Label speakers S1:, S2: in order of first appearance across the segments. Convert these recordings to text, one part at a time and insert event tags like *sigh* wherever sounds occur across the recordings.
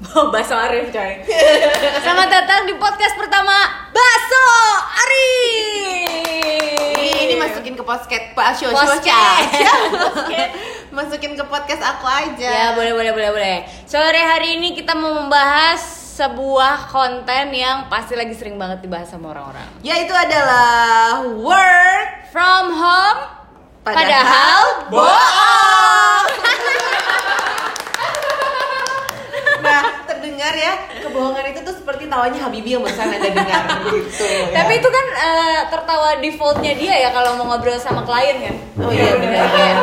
S1: Oh, Baso Arif coy. *laughs* Selamat datang di podcast pertama Baso Arif.
S2: Ini, ini masukin ke podcast Pak Show Show
S1: Podcast.
S2: Podcast. *laughs* Masukin ke podcast aku aja.
S1: Ya boleh boleh boleh boleh. Sore hari ini kita mau membahas sebuah konten yang pasti lagi sering banget dibahas sama orang-orang.
S2: Yaitu adalah work
S1: From home,
S2: padahal,
S1: padahal
S2: bohong. *laughs* nah, terdengar ya kebohongan itu tuh seperti tawanya Habibie yang barusan anda dengar *laughs* gitu. ya.
S1: Tapi itu kan eh, tertawa defaultnya dia ya kalau mau ngobrol sama klien kan.
S2: Oh iya benar.
S1: Kayak,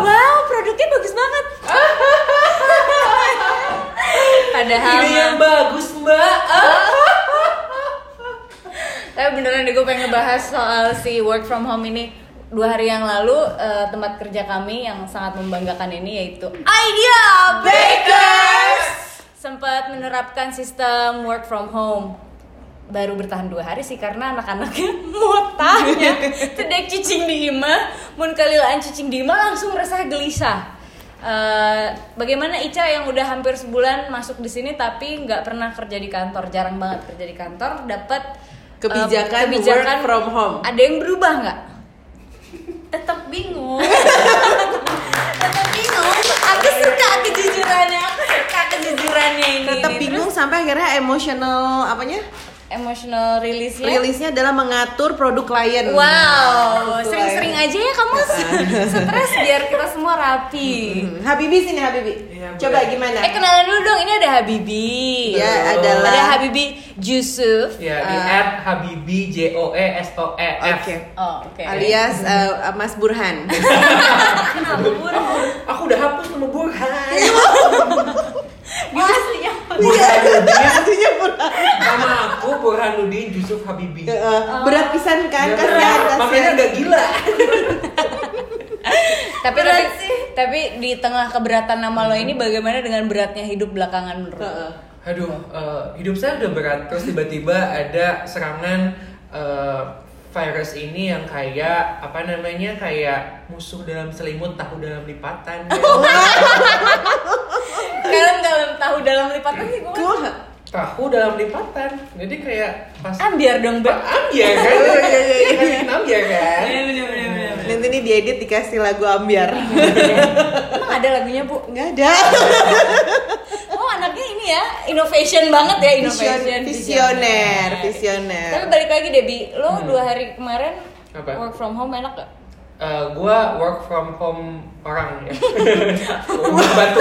S1: wow produknya bagus banget. *laughs* Padahal
S3: Ini yang bagus mbak *laughs*
S1: Tapi beneran deh gue pengen ngebahas soal si work from home ini Dua hari yang lalu eh, tempat kerja kami yang sangat membanggakan ini yaitu Idea Bakers Sempat menerapkan sistem work from home Baru bertahan dua hari sih karena anak-anaknya *laughs* mutahnya Tidak cicing di ima Mun kalilaan cicing di ima langsung resah gelisah Eh, bagaimana Ica yang udah hampir sebulan masuk di sini tapi nggak pernah kerja di kantor, jarang banget kerja di kantor, dapat eh,
S2: Kebijakan work from home.
S1: Ada yang berubah nggak? Tetap bingung. *laughs* Tetap bingung. Aku suka kejujurannya, aku suka kejujurannya ini.
S2: Tetap Akhirnya emotional apanya?
S1: Emotional release-nya.
S2: Rilisnya adalah mengatur produk klien.
S1: Wow,
S2: Betul,
S1: sering-sering
S2: ya.
S1: aja ya kamu *laughs* stres biar kita semua rapi.
S2: Hmm, Habibi sini Habibi.
S3: Iya,
S2: Coba
S3: boleh.
S2: gimana?
S1: Eh kenalan dulu dong, ini ada Habibi.
S2: Ya,
S3: Betul.
S2: adalah
S1: Ada Habibi Yusuf.
S3: Ya di
S2: Ah.
S3: at Habibi J O E S O E F
S2: Oke.
S1: Oh, oke.
S2: Alias eh, Mas Burhan. *laughs*
S1: Kenapa Burhan?
S3: Aku udah hapus nama Burhan
S1: Dia aslinya
S3: Burhanuddin *laughs*
S2: Aslinya Burhan.
S3: Nama aku Burhanuddin Yusuf Habibi.
S2: Eh, berat pisan kan
S3: Ya,
S2: kasihan
S3: Makanya
S2: kasihan.
S3: agak gila.
S1: Tapi tapi tapi di tengah keberatan nama lo ini bagaimana dengan beratnya hidup belakangan menurut lo?
S2: Heeh.
S3: Aduh, eh, hidup saya udah berat. Terus tiba-tiba ada serangan eh, virus ini yang kayak Apa namanya, kayak musuh dalam selimut, tahu dalam lipatan *laughs*
S1: Dalam dalam tahu dalam lipatan sih gue.
S3: Tahu dalam lipatan Jadi kayak pas
S1: Ambiar dong, Beb.
S3: Ambiar kan? *laughs* Kan ambiar kan?
S2: Nanti ini diedit dikasih lagu ambiar.
S1: Emang ada lagunya, Bu?
S2: Enggak ada. *laughs*
S1: Oh, anaknya ini ya, innovation banget ya, innovation.
S2: Vision, visioner, visioner.
S1: Tapi balik lagi Debi, lo dua hari kemarin
S3: Apa?
S1: work from home enak gak?
S3: Eh, gua work from home orang ya. *laughs* Batu.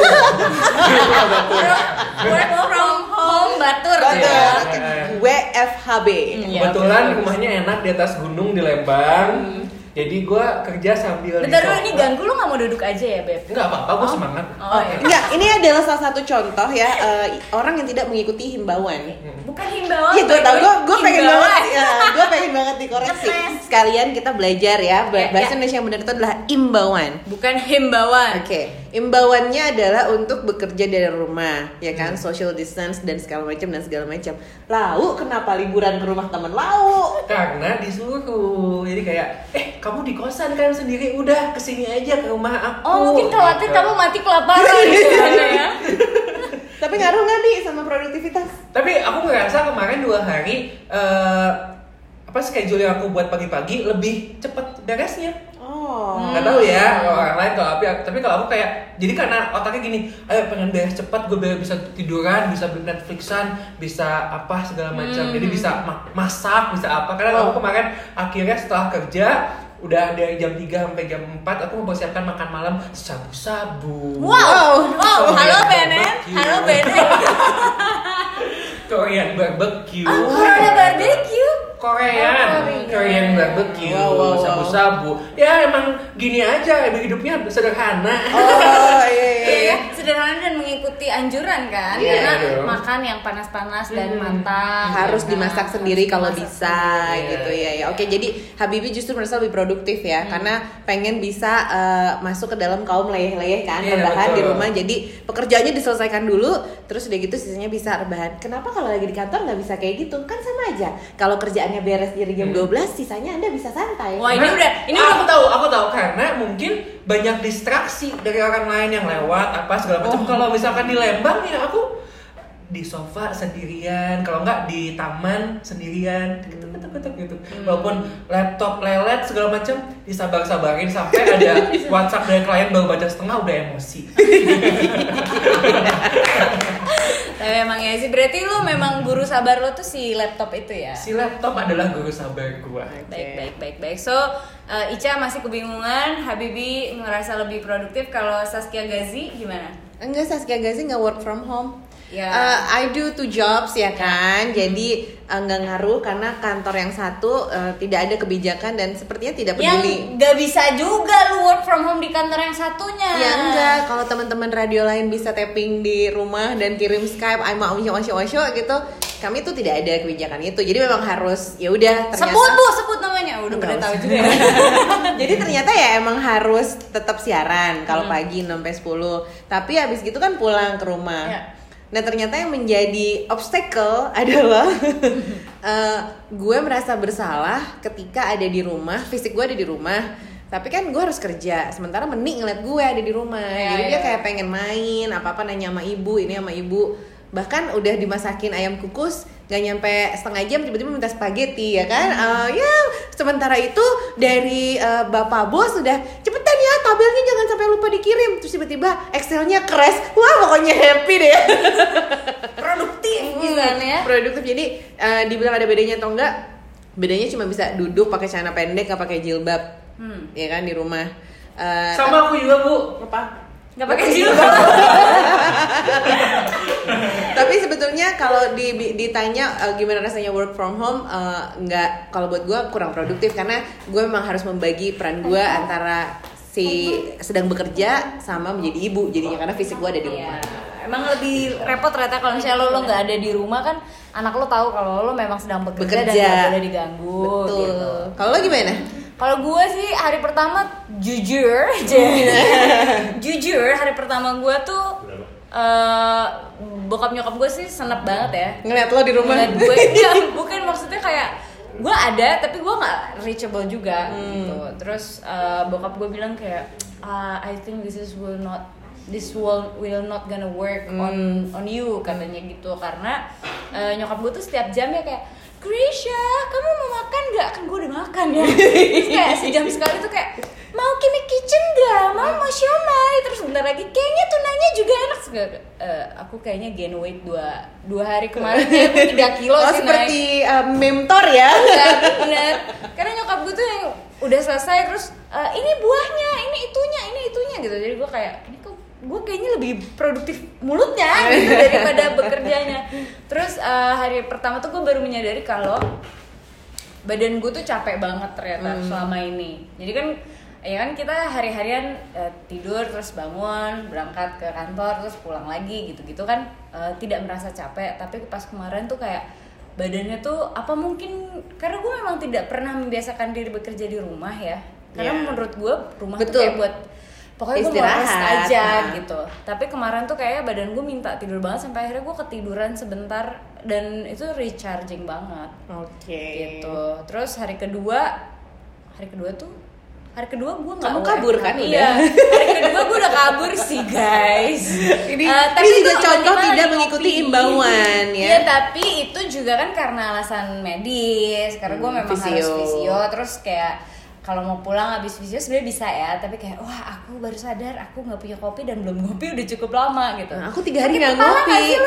S1: work from home batur.
S2: Betul.
S1: ya.
S2: Oke. Gue FHB.
S1: Iya,
S3: Kebetulan
S1: oke.
S3: rumahnya enak di atas gunung di Lembang. Jadi gua kerja sambil
S1: Bentar dulu ini ganggu lo gak mau duduk aja ya, Beb?
S3: Enggak apa-apa, gua semangat.
S1: Oh, iya.
S2: Enggak, ini adalah salah satu contoh ya eh, orang yang tidak mengikuti himbauan.
S1: Bukan himbauan.
S2: Iya, gue tau, gue gue pengen banget, ya, gue pengen banget dikoreksi. Sekalian kita belajar ya,
S1: Ya,
S2: bahasa
S1: ya.
S2: Indonesia yang benar itu adalah imbauan.
S1: Bukan himbauan.
S2: Oke, imbauannya adalah untuk bekerja dari rumah, ya kan, social distance dan segala macam dan segala macam. Lalu kenapa liburan ke rumah temen lau?
S3: Karena disuruh. Jadi kayak, eh kamu di kosan kan sendiri, udah ke sini aja ke rumah aku.
S1: Oh, mungkin khawatir
S3: Gitu.
S1: kamu mati kelaparan *laughs* gitu kan ya.
S2: Tapi ngaruh nggak nih sama produktivitas?
S3: Tapi aku ngerasa kemarin dua hari eh apa schedule yang aku buat pagi-pagi lebih cepet beresnya.
S2: Oh,
S3: nggak tahu ya kalau orang lain kalau tapi tapi kalau aku kayak jadi karena otaknya gini ayo pengen beres cepat gue biar bisa tiduran bisa beli Netflixan bisa apa segala macam. Jadi bisa ma- masak bisa apa. Karena aku kemarin akhirnya setelah kerja udah dari jam 3 sampai jam 4 aku mempersiapkan makan malam sabu-sabu
S1: Wow, wow, halo
S3: Korean
S1: Benen, halo Benen. *laughs*
S3: Korean barbecue.
S1: Oh, ada barbecue.
S3: Korean,
S1: Oh,
S3: Korean barbecue,
S2: Wow, wow, wow.
S3: sabu-sabu. Ya emang gini aja, hidupnya sederhana.
S2: oh *laughs* iya iya.
S1: Iya,
S2: iya.
S1: sederhana dan mengikuti anjuran kan,
S3: Iya,
S1: karena
S3: dong.
S1: makan yang panas-panas dan matang.
S2: harus
S1: ya kan?
S2: dimasak sendiri
S1: Harus
S2: kalau
S1: dimasak
S2: bisa
S3: sendiri.
S2: gitu ya ya oke jadi Habibi justru merasa lebih produktif ya karena pengen bisa eh, masuk ke dalam kaum leyeh-leyeh kan
S3: Iya,
S2: rebahan di
S3: betul.
S2: rumah jadi pekerjaannya diselesaikan dulu terus udah gitu sisanya bisa rebahan kenapa kalau lagi di kantor nggak bisa kayak gitu kan sama aja kalau kerjaannya beres dari jam 12 sisanya anda bisa santai.
S1: Wah, ini
S3: Nah,
S1: udah ini
S3: aku
S1: udah
S3: tahu, aku tahu. Karena mungkin banyak distraksi dari orang lain yang lewat apa segala macam.
S2: Oh.
S3: Kalau misalkan di Lembang ya aku di sofa sendirian. Kalau nggak di taman sendirian. Gitu gitu gitu gitu. Walaupun laptop lelet segala macam disabar-sabarin sampai ada *laughs* WhatsApp dari klien baru baca setengah udah emosi *laughs*
S1: Tapi emang ya sih berarti lu memang guru sabar lo tuh si laptop itu ya.
S3: si laptop adalah guru sabar gua
S1: Baik baik baik baik. So uh, Ica masih kebingungan, Habibi ngerasa lebih produktif kalau Saskia Gazi gimana?
S2: Enggak Saskia Gazi nggak work from home.
S1: Ya.
S2: Uh, I do two jobs ya kan, jadi uh, nggak ngaruh karena kantor yang satu uh, tidak ada kebijakan dan sepertinya tidak
S1: Yang
S2: peduli.
S1: gak bisa juga lu work from home di kantor yang satunya.
S2: Ya enggak, kalau teman-teman radio lain bisa tapping di rumah dan kirim Skype, I'm mau wasyo wasyo gitu. Kami tuh tidak ada kebijakan itu. Jadi memang harus ya udah ternyata
S1: Sebut bu, sebut namanya. Udah pada tahu juga ya. *laughs*
S2: Jadi ternyata ya emang harus tetap siaran kalau
S1: Hmm.
S2: pagi 6 sampai 10. Tapi habis gitu kan pulang ke rumah.
S1: Ya.
S2: Nah ternyata yang menjadi obstacle *laughs* adalah eh, gue merasa bersalah ketika ada di rumah, fisik gue ada di rumah. Tapi kan gue harus kerja, sementara Meni ngeliat gue ada di rumah.
S1: Ya,
S2: Jadi dia
S1: ya.
S2: kayak pengen main, apa-apa nanya sama ibu, ini sama ibu. Bahkan udah dimasakin ayam kukus, gak nyampe setengah jam tiba-tiba minta spaghetti ya kan? Eh, ya sementara itu dari eh, bapak bos sudah cepetan ya tabelnya jangan sampai lupa dikirim. Terus tiba-tiba Excelnya crash, wah pokoknya happy deh. *laughs*
S1: Produktif gitu kan ya.
S2: produktif jadi eh, dibilang ada bedanya atau enggak bedanya cuma bisa duduk pakai celana pendek nggak pakai jilbab
S1: Hmm.
S2: ya kan di rumah Eh,
S3: sama aku juga bu
S2: apa
S1: Gak pakai jilbab. *laughs*
S2: tapi sebetulnya kalau di, ditanya eh, gimana rasanya work from home eh, nggak kalau buat gue kurang produktif karena gue memang harus membagi peran gue antara si sedang bekerja sama menjadi ibu jadinya karena fisik gue ada di
S1: Iya.
S2: rumah
S1: Emang lebih repot ternyata kalau misalnya lo lo nggak ada di rumah kan anak lo tahu kalau lo memang sedang bekerja, dan
S2: Bekerja.
S1: nggak boleh diganggu.
S2: betul
S1: gitu.
S2: kalau lo gimana
S1: Kalau gue sih hari pertama jujur, *laughs* jujur hari pertama gue tuh eh bokap nyokap gue sih senep banget ya.
S2: ngeliat lo di rumah
S1: Ngeliat gue, ya, bukan maksudnya kayak gue ada tapi gue nggak reachable juga gitu. Terus eh, bokap gue bilang kayak "Ah, I think this is will not this will will not gonna work on on you katanya gitu karena eh, nyokap gue tuh setiap jam ya kayak Grisha, kamu mau makan nggak? Kan gue udah makan ya. *laughs* Terus kayak sejam sekali tuh kayak mau kimi kitchen nggak? Mau mau siomay? Terus bentar lagi kayaknya tunanya juga enak. "Eh, aku kayaknya gain weight dua dua hari kemarin. Kayak *laughs* aku tiga kilo
S2: oh
S1: sih
S2: seperti eh, memtor ya?
S1: Enggak, bener. Karena nyokap gue tuh yang udah selesai terus "Eh, ini buahnya ini itunya ini itunya gitu. Jadi gue kayak ini kok gue kayaknya lebih produktif mulutnya *laughs* gitu daripada bekerjanya. Terus eh, hari pertama tuh gue baru menyadari kalau badan gue tuh capek banget ternyata selama ini. Jadi kan ya kan kita hari-harian eh, tidur terus bangun berangkat ke kantor terus pulang lagi gitu-gitu kan eh, tidak merasa capek tapi pas kemarin tuh kayak badannya tuh apa mungkin karena gue memang tidak pernah membiasakan diri bekerja di rumah ya karena
S2: Ya.
S1: menurut gue rumah tuh
S2: Betul.
S1: kayak buat pokoknya gue mau rest
S2: Istirahat.
S1: aja
S2: Nah.
S1: gitu tapi kemarin tuh kayak badan gue minta tidur banget sampai akhirnya gue ketiduran sebentar dan itu recharging banget
S2: oke
S1: gitu terus hari kedua hari kedua tuh hari kedua gue nggak
S2: Kamu kabur kan
S1: iya hari kedua gue udah kabur sih guys *laughs*
S2: Ini-
S1: Eh,
S2: ini juga
S1: itu
S2: contoh tidak mengikuti imbauan, ya.
S1: Iya, tapi itu juga kan karena alasan medis karena gue
S2: Hmm,
S1: memang
S2: fisio.
S1: harus visio terus kayak kalau mau pulang habis visio sebenarnya bisa ya tapi kayak wah aku baru sadar aku nggak punya kopi dan belum ngopi udah cukup lama gitu
S2: Nah, aku tiga hari nggak ngopi.
S1: nggak sih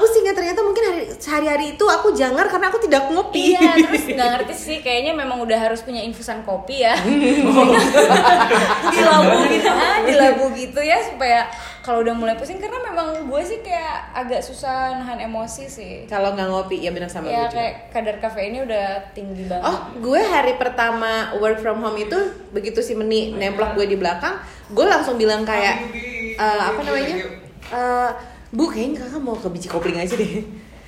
S2: pusing ya ternyata mungkin hari sehari-hari itu aku jangar karena aku tidak ngopi.
S1: Iya, terus nggak ngerti sih, kayaknya memang udah harus punya infusan kopi ya. *laughs* *laughs* di labu gitu, ah, di labu gitu ya supaya kalau udah mulai pusing karena memang gue sih kayak agak susah nahan emosi sih.
S2: Kalau nggak ngopi ya benar sama
S1: Ya
S2: gue juga.
S1: kayak kadar kafeinnya udah tinggi banget.
S2: Oh, gue hari pertama work from home itu begitu si Meni nemplok gue di belakang, gue langsung bilang kayak eh, apa namanya? Eh, Bu, kayaknya kakak mau ke biji kopling aja deh.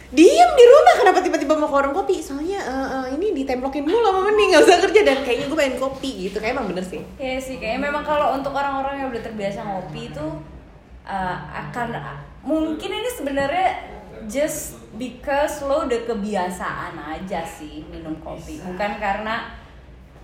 S2: Diem di rumah kenapa tiba-tiba mau ke warung kopi? Soalnya eh, eh, ini ditemplokin mulu sama Meni nggak usah kerja dan kayaknya gue pengen kopi gitu. Kayak emang bener sih.
S1: Iya sih, kayaknya memang kalau untuk orang-orang yang udah terbiasa ngopi itu uh, akan mungkin ini sebenarnya just because lo udah kebiasaan aja sih minum kopi, bukan karena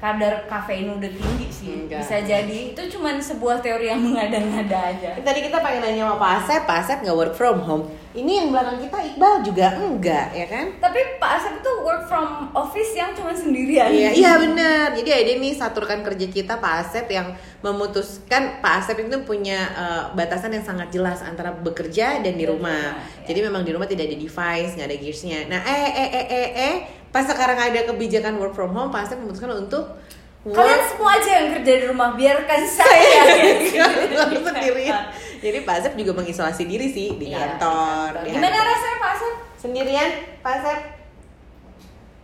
S1: kadar kafein udah tinggi sih
S2: Enggak.
S1: bisa jadi itu cuman sebuah teori yang mengada-ngada aja
S2: Tadi kita pengen nanya sama Pak Asep, Pak Asep nggak work from home. Ini yang belakang kita Iqbal juga enggak, ya kan?
S1: tapi Pak Asep itu work from office yang cuma sendirian
S2: Iya, iya benar. Jadi ada nih satu rekan kerja kita Pak Asep yang memutuskan Pak Asep itu punya eh, batasan yang sangat jelas antara bekerja dan di rumah.
S1: ya.
S2: Jadi memang di rumah tidak ada device, nggak ada gearsnya. Nah, eh eh eh eh eh pas sekarang ada kebijakan work from home, Pak Asep memutuskan untuk
S1: kalian
S2: work
S1: semua aja yang kerja di rumah biarkan saya
S2: sendirian. Jadi Pak Asep juga mengisolasi diri sih di
S1: Iya,
S2: kantor.
S1: di gimana rasanya Pak Asep
S2: Sendirian, Pak Asep?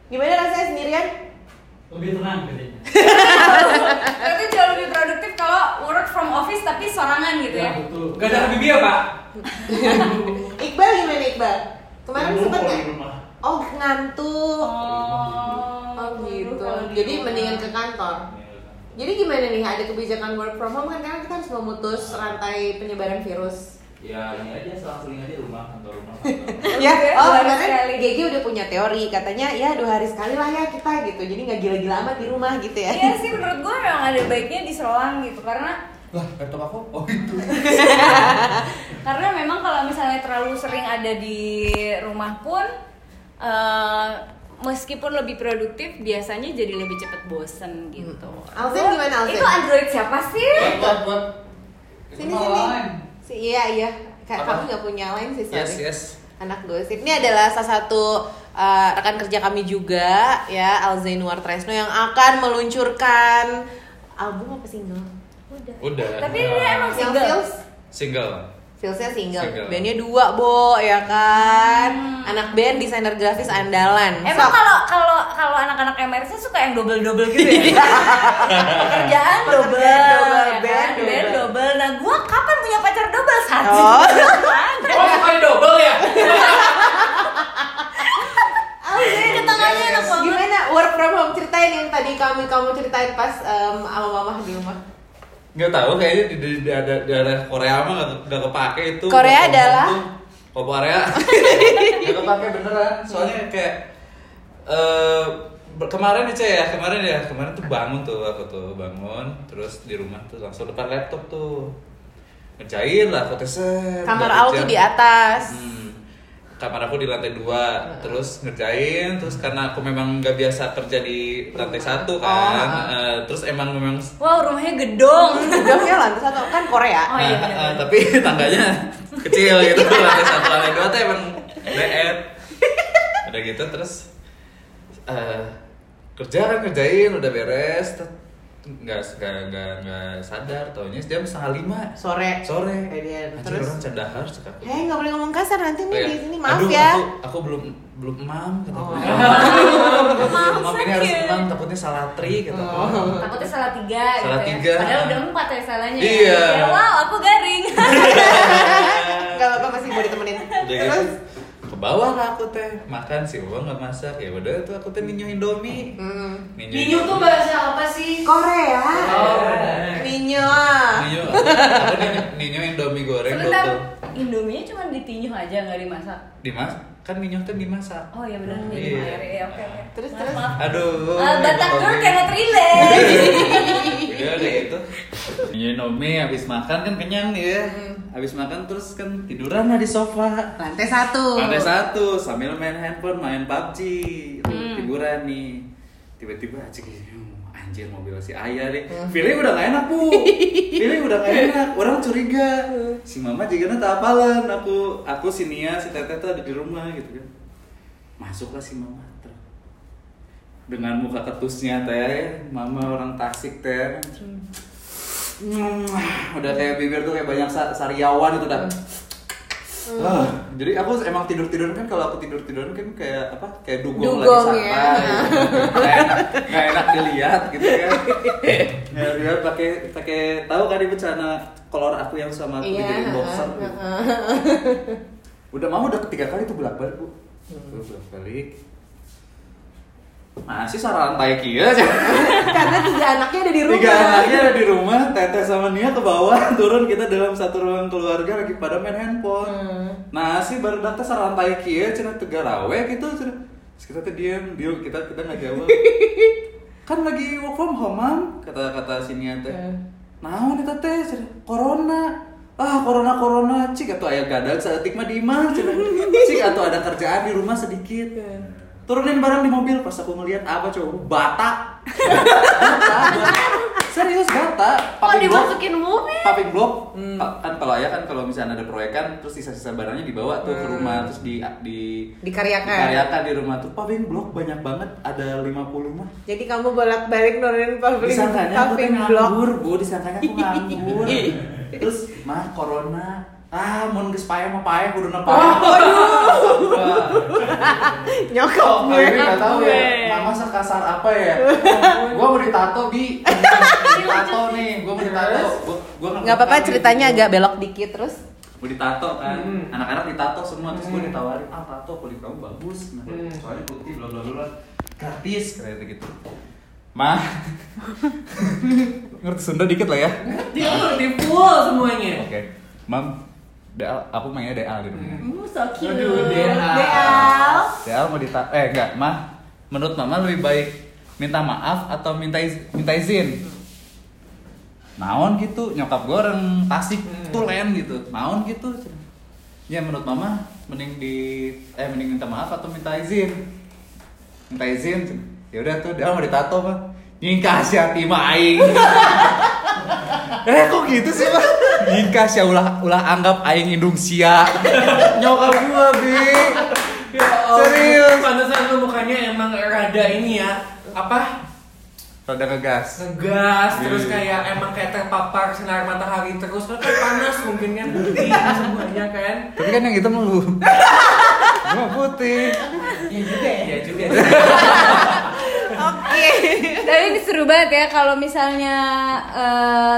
S2: Gimana rasanya sendirian?
S4: lebih tenang katanya *laughs*
S1: Berarti jauh lebih produktif kalau work from office tapi sorangan gitu ya.
S4: betul
S3: Gak ada Habibie ya pak? *laughs*
S2: Iqbal gimana Iqbal? Kemarin sempat nggak? Oh ngantuk.
S1: Oh,
S2: Oh gitu. Jadi mendingan ke kantor. Jadi gimana nih? Ada kebijakan work from home kan karena kita harus memutus rantai penyebaran virus.
S4: ya ini aja selang-seling aja rumah kantor rumah kantor *laughs*
S2: ya,
S1: Oke,
S2: oh. GG udah punya teori katanya ya dua hari sekali lah ya kita gitu. Jadi nggak gila-gila amat di rumah gitu ya.
S1: Iya sih menurut gue memang ada baiknya diselang gitu karena
S3: Lah, laptop aku? Oh itu *laughs*
S1: karena memang kalau misalnya terlalu sering ada di rumah pun eh, meskipun lebih produktif biasanya jadi lebih cepat bosen gitu.
S2: Alzen
S1: Gua-
S2: gimana, Alzen?
S1: Itu Android siapa sih?
S3: Buat, buat
S2: Sini sini. Si, iya iya. Kayak kamu nggak punya lain sih sorry.
S3: Yes, yes
S2: anak gosip ini adalah salah satu uh, rekan kerja kami juga ya Alzainuar Tresno yang akan meluncurkan album apa single?
S1: Udah.
S5: Udah.
S1: Tapi dia emang
S2: Yang
S1: single.
S2: Feels
S5: Single.
S2: Feelsnya single.
S5: Single.
S2: Bandnya dua, Bo, ya kan?
S1: Hmm.
S2: Anak band desainer grafis andalan.
S1: Emang kalau kalau kalau anak-anak MRC suka yang double double gitu ya? *laughs* Pekerjaan double,
S2: double,
S1: ya kan?
S2: band
S1: band
S2: double.
S1: Nah, gua kapan punya pacar double satu?
S2: Oh.
S3: Oh, *laughs* double ya? *laughs*
S1: Alzen ketangannya enak banget.
S2: Gimana work from home ceritain yang tadi kami kamu ceritain pas um, sama mama di rumah.
S5: Nggak tahu kayaknya di, di, di, di daerah Korea mah nggak nggak kepake itu.
S2: Korea adalah?
S5: Oh Korea. *laughs* Nggak kepake beneran. Soalnya kayak ber- kemarin nih Cek, ya kemarin ya kemarin tuh bangun tuh aku tuh bangun terus di rumah tuh langsung depan laptop tuh ngerjain lah aku tes
S2: Kamar Al tuh di atas.
S5: Hmm. Kamar aku di lantai dua, terus ngerjain, terus karena aku memang nggak biasa kerja di lantai satu kan,
S2: Oh.
S5: eh, terus emang memang
S1: Wow, rumahnya gedong.
S2: Gedongnya lantai satu kan Korea.
S1: Oh, iya,
S5: eh,
S1: bener.
S5: tapi *laughs* tangganya kecil *laughs* gitu, lantai satu, lantai dua tuh emang leet. Udah gitu terus eh, kerja kan ngerjain, udah beres, nggak nggak nggak nggak sadar, taunya jam setengah lima
S2: Sore.
S5: sore. Anjir,
S2: Terus?
S5: orang cendahar suka aku.
S2: Eh nggak boleh ngomong kasar nanti nih
S5: Kayak,
S2: di sini maaf
S5: "Aduh,
S2: ya.
S5: Aku, aku belum belum emam kata
S2: Oh.
S5: Emam *laughs* ini harus emam takutnya salah tri kata
S2: Oh.
S1: Takutnya salah tiga
S5: Salah
S1: gitu
S5: tiga.
S1: ya. Padahal udah empat ya salahnya
S5: Iya.
S1: ya. Wow, aku garing. *laughs*
S2: Gak apa-apa masih mau ditemenin.
S5: Gitu
S2: Terus?
S5: Ke bawah lah aku teh makan sih uang nggak masak ya udah tuh aku teh ninyo indomie
S2: Hmm.
S1: Ninyu tuh bahasa apa sih?
S2: Korea.
S3: Oh,
S2: ah.
S5: ninyo aku ninyo, ninyo indomie goreng
S1: Sebentar,
S5: tuh
S1: Indomie cuma ditinyuh aja nggak dimasak.
S5: dimas kan ninyo teh dimasak
S1: Oh iya benar jadi
S5: Iya.
S1: air ya oke oke.
S2: Terus,
S1: Maaf,
S2: terus?
S1: maaf.
S5: aduh
S1: Ah, Batak girl cannot relate.
S5: Udah *laughs* udah gitu Ninyo indomie habis makan kan kenyang nih ya habis makan terus kan tiduran lah di sofa
S2: Lantai satu.
S5: Lantai satu sambil main handphone, main PUBG,
S1: Hmm.
S5: hiburan nih. Tiba-tiba aja "Hmm, anjir mobil si ayah nih.
S2: Hmm.
S5: Feeling udah gak enak bu, *laughs* feeling udah gak enak. Orang curiga. Si mama juga tak apalan. Aku, aku si Nia, si Teteh tuh ada di rumah gitu kan. Masuklah si mama. Dengan muka ketusnya teh, mama orang Tasik teh. Hmm, udah kayak bibir tuh kayak banyak sa- sariawan itu udah. Ah, jadi aku emang tidur tidur kan kalau aku tidur tidur kan kayak apa kayak dugong,
S2: Dugong,
S5: lagi
S2: ya.
S5: santai gitu. Nggak enak enak dilihat gitu kan nggak dilihat pakai pakai tahu kan ibu celana kolor aku yang sama aku
S2: Iya,
S5: dijadiin boxer gitu.
S2: heeh.
S5: udah mama udah ketiga kali tuh bolak balik bu Tuh, bolak balik masih saran kia aja *laughs*
S2: Karena tiga anaknya ada di rumah.
S5: Tiga anaknya ada di rumah, Teteh sama Nia ke bawah, *laughs* turun kita dalam satu ruang keluarga lagi pada main handphone.
S2: Hmm.
S5: Nah, si baru datang sarantai kieu cenah teu garawe gitu. Terus kita tuh diem, diem kita kita nggak jawab. *laughs* kan lagi work from home mam kata kata sini teh naon eta teh cenah. corona ah corona corona cik atau ayah gadag saat mah di imah cik atau ada kerjaan di rumah sedikit turunin barang di mobil. Pas aku ngeliat apa coba bata. Bata *laughs* serius bata.
S2: Kok
S5: Paping blok.
S2: dimasukin mobil?
S5: Paping blok. Pa- kan kalau ayah kan kalau misalnya ada proyek kan terus sisa-sisa barangnya dibawa tuh ke rumah terus di di
S2: Dikaryakan.
S5: dikaryakan di rumah tuh. Paving blok banyak banget ada 50 mah.
S2: Jadi kamu bolak-balik nurunin paving
S5: disangkanya aku
S2: block.
S5: nganggur bu. Disangkanya aku nganggur. *laughs* Terus mah corona ah mun geus pae mah pae kudu na *laughs*
S2: Nyokap
S5: Oh,
S2: gue.
S5: ini nggak tahu ya, mama sekasar apa ya? *laughs* gua mau ditato bi, ditato nih, gua mau ditato. Gua, gua
S2: Nggak apa-apa ceritanya agak belok dikit terus.
S5: mau ditato kan,
S3: Hmm.
S5: anak-anak ditato semua terus gua
S3: Hmm.
S5: ditawarin, ah tato kulit kamu bagus, nah,
S3: Hmm.
S5: soalnya putih bla bla bla, gratis kayak gitu. Mah, *laughs* ngerti Sunda dikit lah ya.
S3: Dia ngerti full semuanya.
S5: Oke, mam, DL, aku mainnya DL di rumah.
S2: Uh, so cute.
S3: Aduh, DL.
S2: DL.
S5: DL mau ditato, eh enggak, mah, menurut mama lebih baik minta maaf atau minta iz- minta izin? Naon gitu, nyokap gue orang Tasik
S3: Hmm.
S5: tulen gitu, naon gitu. Ya menurut mama mending di eh mending minta maaf atau minta izin? Minta izin. Ya udah tuh dia mau ditato mah. Nyingkah si hati mah aing. *laughs* eh kok gitu sih mah? Nyingkah sia ulah ulah anggap aing indung sia. Nyokap gua bi.
S3: Ya Allah.
S5: Serius.
S3: Pantesan lu mukanya emang rada ini ya. Apa?
S5: Rada ngegas.
S3: Ngegas, terus
S5: Iya.
S3: kayak emang kayak terpapar sinar matahari terus kan kayak panas mungkin kan putih semuanya kan.
S5: Tapi kan yang hitam lu. *laughs* Gua putih.
S3: Iya juga ya. Iya juga.
S2: Oke.
S1: Tapi ini seru banget ya kalau misalnya eh,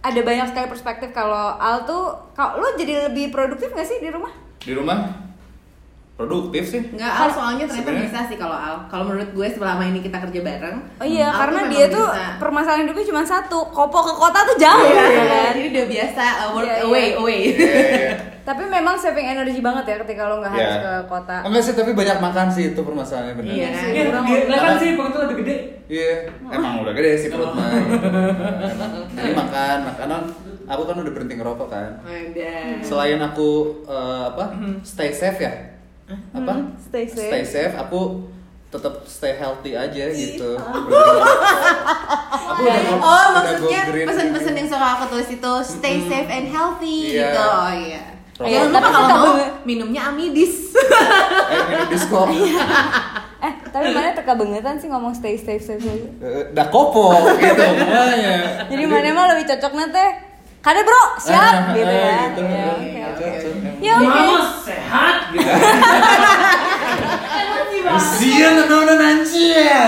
S1: ada banyak sekali perspektif kalau Al tuh kalau lu jadi lebih produktif gak sih di rumah?
S5: Di rumah produktif sih.
S2: Enggak, Al soalnya ternyata
S5: Sebenarnya-
S2: bisa sih kalau Al. Kalau menurut gue selama ini kita kerja bareng.
S1: Oh iya,
S2: Al
S1: karena
S2: memang
S1: dia tuh
S2: bisa.
S1: permasalahan hidupnya cuma satu, kopo ke kota tuh jauh
S2: Iya,
S1: gitu kan.
S2: jadi udah biasa uh, work
S1: Iya, iya.
S2: away away.
S5: Iya, iya.
S1: Tapi memang saving energi banget ya ketika lo nggak harus
S5: Iya.
S1: ke kota.
S5: Enggak sih, tapi banyak makan sih itu permasalahannya benar.
S2: Iya.
S3: Iya, dia- lah kan sih perutnya lebih gede.
S5: Iya, emang udah gede sih perut mah. Jadi makan, makanan. Aku kan udah berhenti ngerokok kan.
S2: Ada.
S5: Selain aku eh, apa? Stay safe ya. Apa?
S1: Hmm, stay safe.
S5: Stay safe. Aku tetap stay healthy aja gitu. *laughs* aku udah go-
S2: Oh,
S5: udah
S2: maksudnya pesan-pesan
S5: gitu.
S2: yang suka aku tulis itu stay safe and healthy
S5: Iya.
S2: gitu. Oh iya.
S5: Rokok.
S2: Jangan lupa
S1: Tapi
S2: kalau mau minumnya amidis.
S5: Eh, minum disco. *laughs*
S1: Eh, tapi mana teka bangetan sih ngomong stay safe safe safe.
S5: Eh, Dah kopo gitu makanya. *laughs*
S1: Jadi mana mah lebih cocoknya teh Kade bro, siap
S5: Ah,
S1: gitu ya.
S5: gitu.
S1: Ya, oke,
S5: Iya,
S1: oke.
S5: cocok.
S1: Ya oke.
S3: Mama sehat gitu.
S5: Siang nona nanti ya.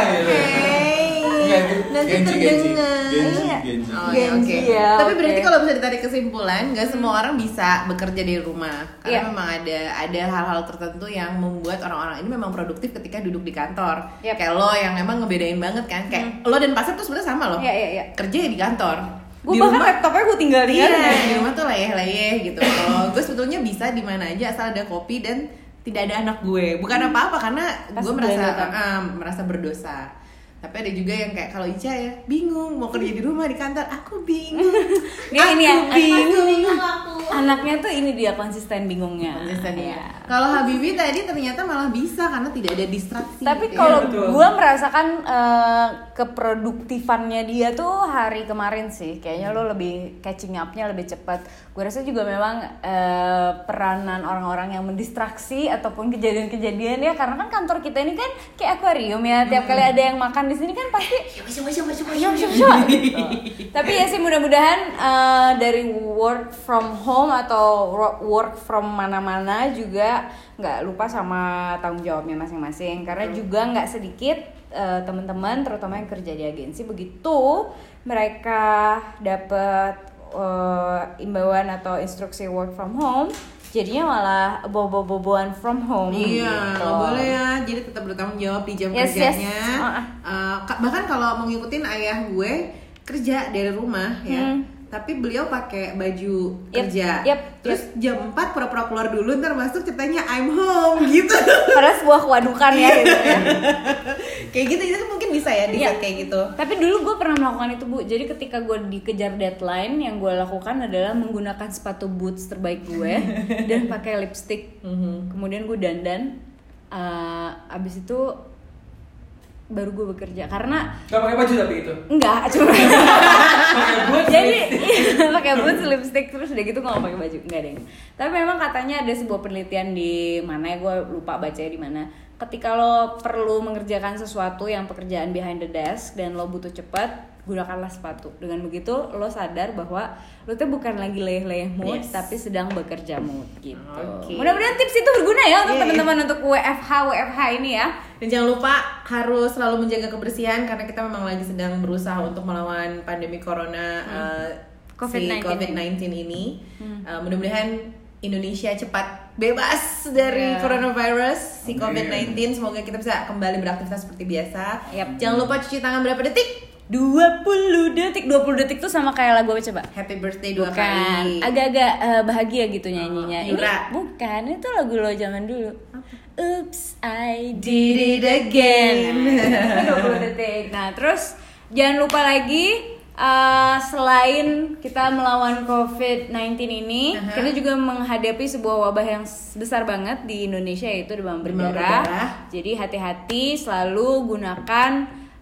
S5: Itu
S2: Nanti
S5: Genji,
S2: terdengar.
S5: Genji,
S1: Iya.
S5: Genji.
S2: Oh, ya,
S1: ya,
S2: Tapi berarti kalau bisa ditarik kesimpulan, nggak semua orang bisa bekerja di rumah. Karena
S1: Iya.
S2: memang ada ada hal-hal tertentu yang membuat orang-orang ini memang produktif ketika duduk di kantor.
S1: Yap.
S2: Kayak lo yang emang ngebedain banget kan, kayak lo dan pasar tuh sebenarnya sama loh.
S1: Iya, iya, iya.
S2: Kerja ya di kantor.
S1: Gue
S2: Di
S1: bahkan
S2: rumah-
S1: laptopnya gue tinggal
S2: Iya,
S1: tinggal
S2: di rumah tuh leyeh-leyeh gitu. Kalau gue sebetulnya bisa di mana aja asal ada kopi dan tidak ada anak gue. Bukan apa-apa karena
S1: Pas
S2: gue merasa ah, merasa berdosa. Tapi ada juga yang kayak kalau Ica ya bingung mau kerja di rumah di kantor. Aku bingung. *laughs*
S1: Dia ini ya,
S2: Aku bingung.
S1: Anaknya tuh ini dia konsisten bingungnya.
S2: Konsisten ya.
S1: Iya.
S2: Kalau Habibi tadi ternyata malah bisa karena tidak ada distraksi.
S1: Tapi
S2: Iya.
S1: kalau
S3: betul.
S1: gue merasakan eh, keproduktifannya dia tuh hari kemarin sih, kayaknya lo lebih catching up-nya lebih cepat. Gue rasa juga memang eh, peranan orang-orang yang mendistraksi ataupun kejadian-kejadian ya, karena kan kantor kita ini kan kayak akuarium ya, tiap kali ada yang makan di sini kan pasti *laughs* gitu. *laughs* Tapi ya sih mudah-mudahan eh, dari work from home atau work from mana-mana juga nggak lupa sama tanggung jawabnya masing-masing. Karena juga nggak sedikit eh, teman-teman terutama yang kerja di agensi begitu mereka dapat eh, imbauan atau instruksi work from home jadinya malah bobo-boboan from home
S2: Iya,
S1: gitu.
S2: boleh ya. Jadi tetap bertanggung jawab di jam
S1: Yes, yes.
S2: kerjanya.
S1: Ah, ah.
S2: Eh, ka- bahkan kalau mau ngikutin ayah gue kerja dari rumah ya,
S1: Hmm.
S2: Tapi beliau pakai baju
S1: Yep,
S2: kerja.
S1: yep,
S2: Terus jam 4 pura-pura keluar dulu ntar masuk ceritanya I'm home *laughs* gitu.
S1: Padahal sebuah kewadukan ya gitu ya. *laughs*
S2: kayak gitu itu mungkin bisa ya di
S1: Iya.
S2: kayak gitu.
S1: Tapi dulu gue pernah melakukan itu bu. Jadi ketika gue dikejar deadline, yang gue lakukan adalah menggunakan sepatu boots terbaik gue *laughs* dan pakai lipstick. Kemudian gue dandan. Eh, abis itu baru gue bekerja. Karena
S3: Gak pakai baju tapi itu.
S1: enggak cuma *laughs* jadi iya, *laughs* pakai boots lipstick terus udah gitu nggak pakai baju. Enggak deh. Tapi memang katanya ada sebuah penelitian di mana ya gue lupa bacanya di mana ketika lo perlu mengerjakan sesuatu yang pekerjaan behind the desk dan lo butuh cepat gunakanlah sepatu dengan begitu lo sadar bahwa lo tuh bukan lagi leleh-leleh mood
S2: Yes.
S1: tapi sedang bekerja mood gitu
S2: Oke.
S1: mudah-mudahan tips itu berguna ya untuk
S2: Iya, iya.
S1: teman-teman untuk WFH WFH ini ya
S2: Dan jangan lupa harus selalu menjaga kebersihan karena kita memang lagi sedang berusaha untuk melawan pandemi corona uh,
S1: COVID-19
S2: si COVID-19 ini. Uh, mudah-mudahan Indonesia cepat bebas dari
S1: Iya.
S2: coronavirus si
S5: Amin.
S2: COVID-19. Semoga kita bisa kembali beraktivitas seperti biasa.
S1: Yap.
S2: Jangan lupa cuci tangan berapa detik?
S1: 20 detik 20 detik tuh sama kayak lagu apa coba
S2: Happy birthday dua
S1: bukan
S2: kali.
S1: agak-agak eh, bahagia gitu nyanyinya ini
S2: Yura.
S1: bukan itu lagu lo zaman dulu Oops I
S2: Did it
S1: again. 20 *laughs* detik nah terus jangan lupa lagi eh, selain kita melawan COVID-19 ini,
S2: Aha.
S1: kita juga menghadapi sebuah wabah yang besar banget di Indonesia yaitu demam berdarah.
S2: berdarah.
S1: Jadi hati-hati selalu gunakan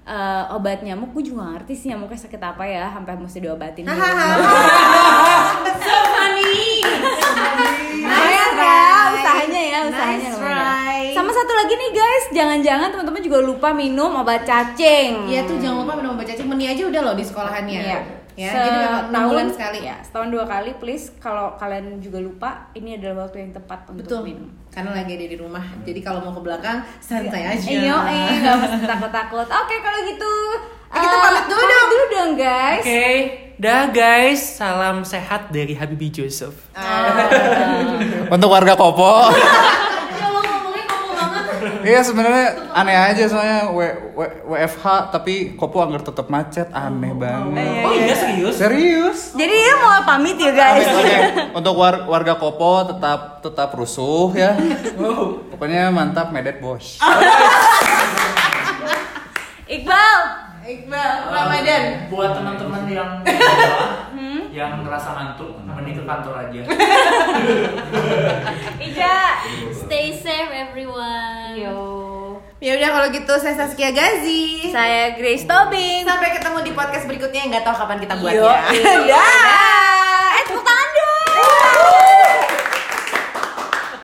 S1: eh, obat nyamuk. Gue juga ngerti sih nyamuknya sakit apa ya, sampai mesti diobatin. dulu. *laughs*
S2: so funny.
S1: Lumayan ya, usahanya ya, usahanya
S2: Nice.
S1: Sama satu lagi nih guys, jangan-jangan teman-teman juga lupa minum obat cacing.
S2: Iya tuh jangan lupa minum obat cacing. Meni aja udah loh di sekolahannya.
S1: Iya.
S2: Ya, jadi memang enam bulan sekali.
S1: Ya, setahun dua kali please. Kalau kalian juga lupa, ini adalah waktu yang tepat untuk
S2: Betul.
S1: minum.
S2: Karena lagi ada di rumah. Jadi kalau mau ke belakang santai aja.
S1: Iya, eh, *laughs* nggak mesti takut-takut. Oke, kalau gitu
S2: Eh, kita
S1: eh,
S2: pamit dulu dong.
S1: dulu dong, guys.
S3: Oke, dah guys, salam sehat dari Habibi Joseph. *laughs*
S5: Untuk warga Kopo. *laughs*
S2: Ya lo ngomongnya ngomong banget.
S5: Iya sebenarnya aneh aja soalnya w, w, WFH tapi Kopo anggar tetap macet aneh banget.
S3: Oh iya serius?
S5: Serius.
S1: Jadi ya mau pamit ya, guys.
S5: Oke, *laughs* Untuk war- warga Kopo tetap tetap rusuh ya. Pokoknya mantap medet bos.
S1: Iqbal.
S2: Iqbal Ramadan.
S4: Buat teman-teman yang *laughs* yang ngerasa ngantuk, mending ke kantor aja. *laughs* *laughs*
S1: Ija.
S6: Stay safe everyone.
S1: Yo.
S2: Ya udah kalau gitu saya Saskia Gazi.
S1: Saya Grace Tobing.
S2: Sampai ketemu di podcast berikutnya yang nggak tahu kapan kita
S1: Yo,
S2: buatnya.
S1: iya.
S2: Dah.